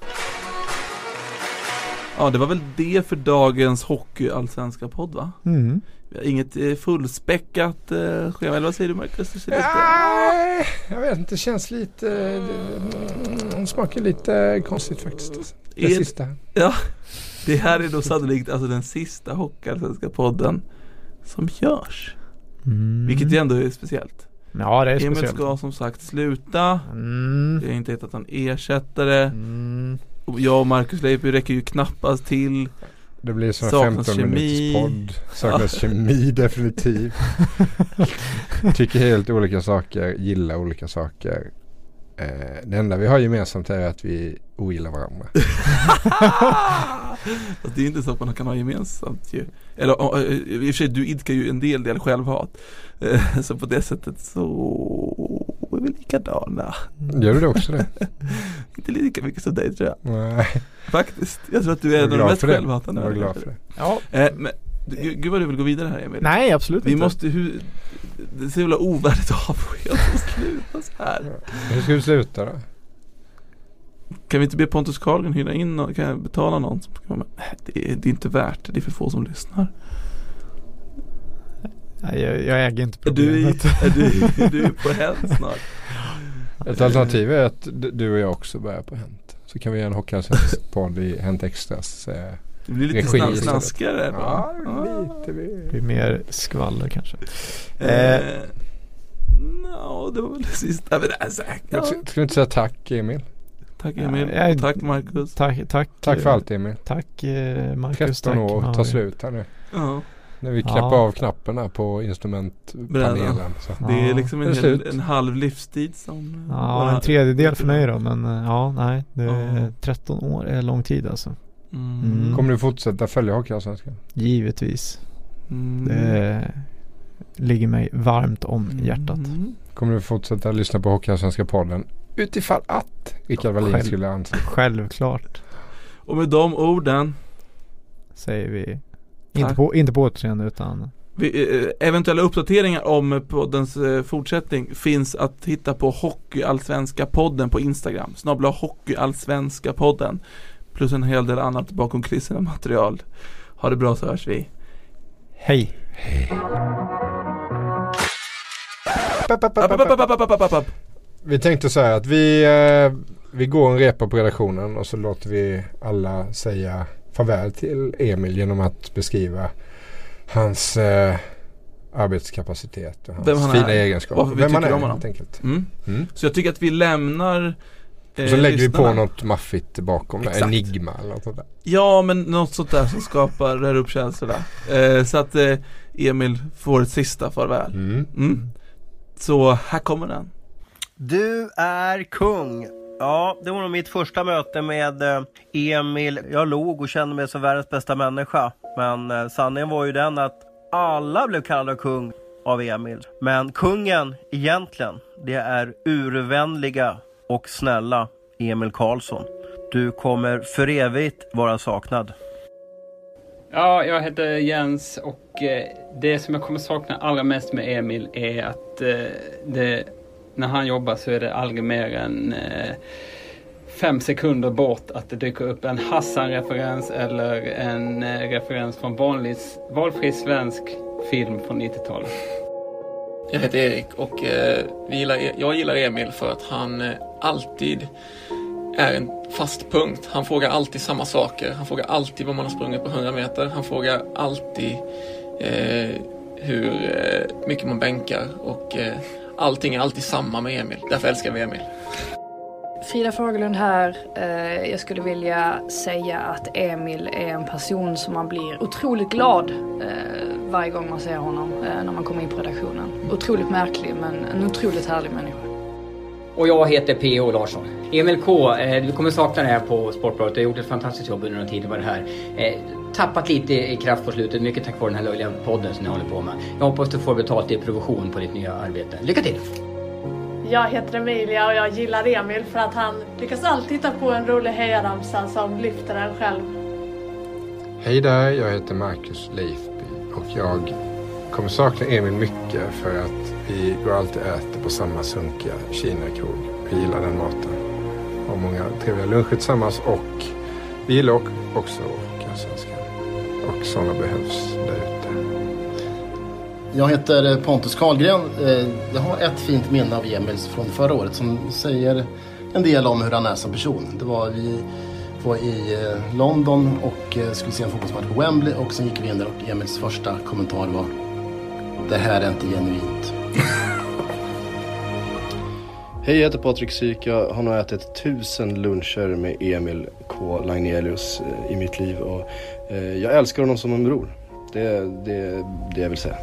ja, det var väl det för dagens hockeyallsvenska podd va?
Mm.
Vi har inget eh, fullspäckat eh, schema, eller vad säger du Marcus?
Nej, jag vet inte. Det känns lite... Det smakar lite konstigt faktiskt. Det
Är-
sista.
Ja, det här är då sannolikt alltså den sista hockeyallsvenska podden som görs.
Mm.
Vilket ju ändå är speciellt.
Ja, det är
Emil
speciellt.
ska som sagt sluta.
Mm.
Vi har inte hittat någon ersättare.
Mm.
Och jag och Marcus Leifby räcker ju knappast till.
Det blir som
Saknas
15
kemi.
minuters podd. Saknas kemi definitivt. Tycker helt olika saker, gillar olika saker. Eh, det enda vi har gemensamt är att vi ogillar varandra.
Fast det är inte så att man kan ha gemensamt ju. Eller eh, i och för sig, du idkar ju en del del självhat. Eh, Så på det sättet så är vi likadana.
Gör du det också det?
Inte lika mycket som dig tror jag.
Nej,
Faktiskt. Jag tror att du är en av de mest självhatande.
Jag var glad för det.
Ja.
Eh, men, gud vad du vill gå vidare här Emil.
Nej, absolut
Vi
inte.
måste, hur, det är så jävla ovärdigt att avskeda och sluta så här.
Hur ska vi sluta då?
Kan vi inte be Pontus Carlgren hyra in någon, kan jag betala någon som vara med? Det är, det är inte värt det, det är för få som lyssnar.
Nej, jag, jag äger inte
Är du,
problemet.
är du, är du på hänt snart?
Ett alternativ är att du och jag också börjar på Hänt. Så kan vi göra en Hockeyallsvensk podd i Hänt Extras. Eh,
Det blir lite
Regi
snaskigare då.
ja, lite. Vi...
Det blir mer skvaller kanske.
Eh, no, det var väl det sista. Men det är säkert.
Jag
Ja.
Ska ska vi inte säga tack Emil?
Tack Emil,
Ja, jag-
tack Marcus.
Tack, tack.
Tack för
eh,
allt Emil.
Tack eh, Marcus.
13
tack,
år tar slut här nu.
Ja,
När vi
Ja.
knäpper av knapparna på instrumentpanelen. Så.
det är
Ja,
liksom
det
en,
är
hel,
slut.
en halv livstid som
Ja,
bara-
en tredjedel för mig då men eh, ja, nej. Det är
Ja.
13 år är lång tid alltså.
Mm.
Mm.
Kommer du fortsätta följa Hockeyallsvenskan?
Givetvis.
Mm.
Det ligger mig varmt om hjärtat.
Mm.
Kommer du fortsätta lyssna på Hockeyallsvenska podden? Utifall att Rickard Wallin
Själv.
skulle anse.
Självklart
Och med de orden
säger vi. Inte på, inte på återseende utan
Vi, eh, eventuella uppdateringar om poddens eh, fortsättning finns att hitta på Hockeyallsvenska podden på Instagram. Snabbla Hockeyallsvenska podden plus en hel del annat bakom kulisserna material. Ha det bra så hörs vi.
Hej.
Hej.
Vi tänkte så här att vi, eh, vi går en repa på redaktionen och så låter vi alla säga farväl till Emil genom att beskriva hans eh, arbetskapacitet och hans fina egenskaper.
Vem han är.
egenskaper.
Varför vi
Vem
tycker han
är,
om honom.
helt enkelt.
Mm.
Mm.
Så jag tycker att vi lämnar
och så lägger vi på något maffigt bakom det.
Exakt.
Enigma eller något sånt där.
Ja men något sånt där som skapar, rör upp känslorna. Eh, så att eh, Emil får ett sista farväl.
Mm.
Mm. Så här kommer den.
Du är kung. Ja, det var nog mitt första möte med eh, Emil. Jag log och kände mig som världens bästa människa. Men eh, sanningen var ju den att alla blev kallade kung av Emil. Men kungen egentligen, det är urvänliga och snälla Emil Karlsson. Du kommer för evigt vara saknad.
Ja, jag heter Jens och eh, det som jag kommer sakna allra mest med Emil är att eh, det, när han jobbar så är det aldrig mer än eh, fem sekunder bort att det dyker upp en Hassan-referens eller en referens från vanlig, valfri svensk film från 90-talet.
Jag heter Erik och eh, vi gillar, e- jag gillar Emil för att han eh, alltid är en fast punkt. Han frågar alltid samma saker. Han frågar alltid vad man har sprungit på 100 meter. Han frågar alltid eh, hur eh, mycket man bänkar och eh, allting är alltid samma med Emil. Därför älskar vi Emil.
Frida Fagerlund här. Eh, jag skulle vilja säga att Emil är en person som man blir otroligt glad eh, varje gång man ser honom eh, när man kommer in på redaktionen. Otroligt märklig men en otroligt härlig människa.
Och jag heter P.O. Larsson. Emil K, du kommer sakna det här på Sportbladet. Du har gjort ett fantastiskt jobb under den tiden du det här. Tappat lite i kraft på slutet, mycket tack vare den här löjliga podden som ni håller på med. Jag hoppas du får betalt i provision på ditt nya arbete. Lycka till!
Jag heter Emilia och jag gillar Emil för att han lyckas alltid hitta på en rolig hejaramsa som lyfter en själv.
Hej där, jag heter Marcus Leifby och jag kommer sakna Emil mycket för att vi går alltid och äter på samma sunkiga Kina-krog. Vi gillar den maten. Har många trevliga luncher tillsammans och vi gillar ook- också Hockeyallsvenskan. Och sådana behövs där ute.
Jag heter eh, Pontus Karlgren. Eh, jag har ett fint minne av Emil från förra året som säger en del om hur han är som person. Det var vi var i eh, London och skulle se en fotbollsmatch på Wembley och sen gick vi in där och Emils första kommentar var Det här är inte genuint.
Hej, jag heter Patrik Syk. Jag har nog ätit tusen luncher med Emil K. Lagnelius i mitt liv. Och jag älskar honom som en bror. Det är det, det jag vill säga.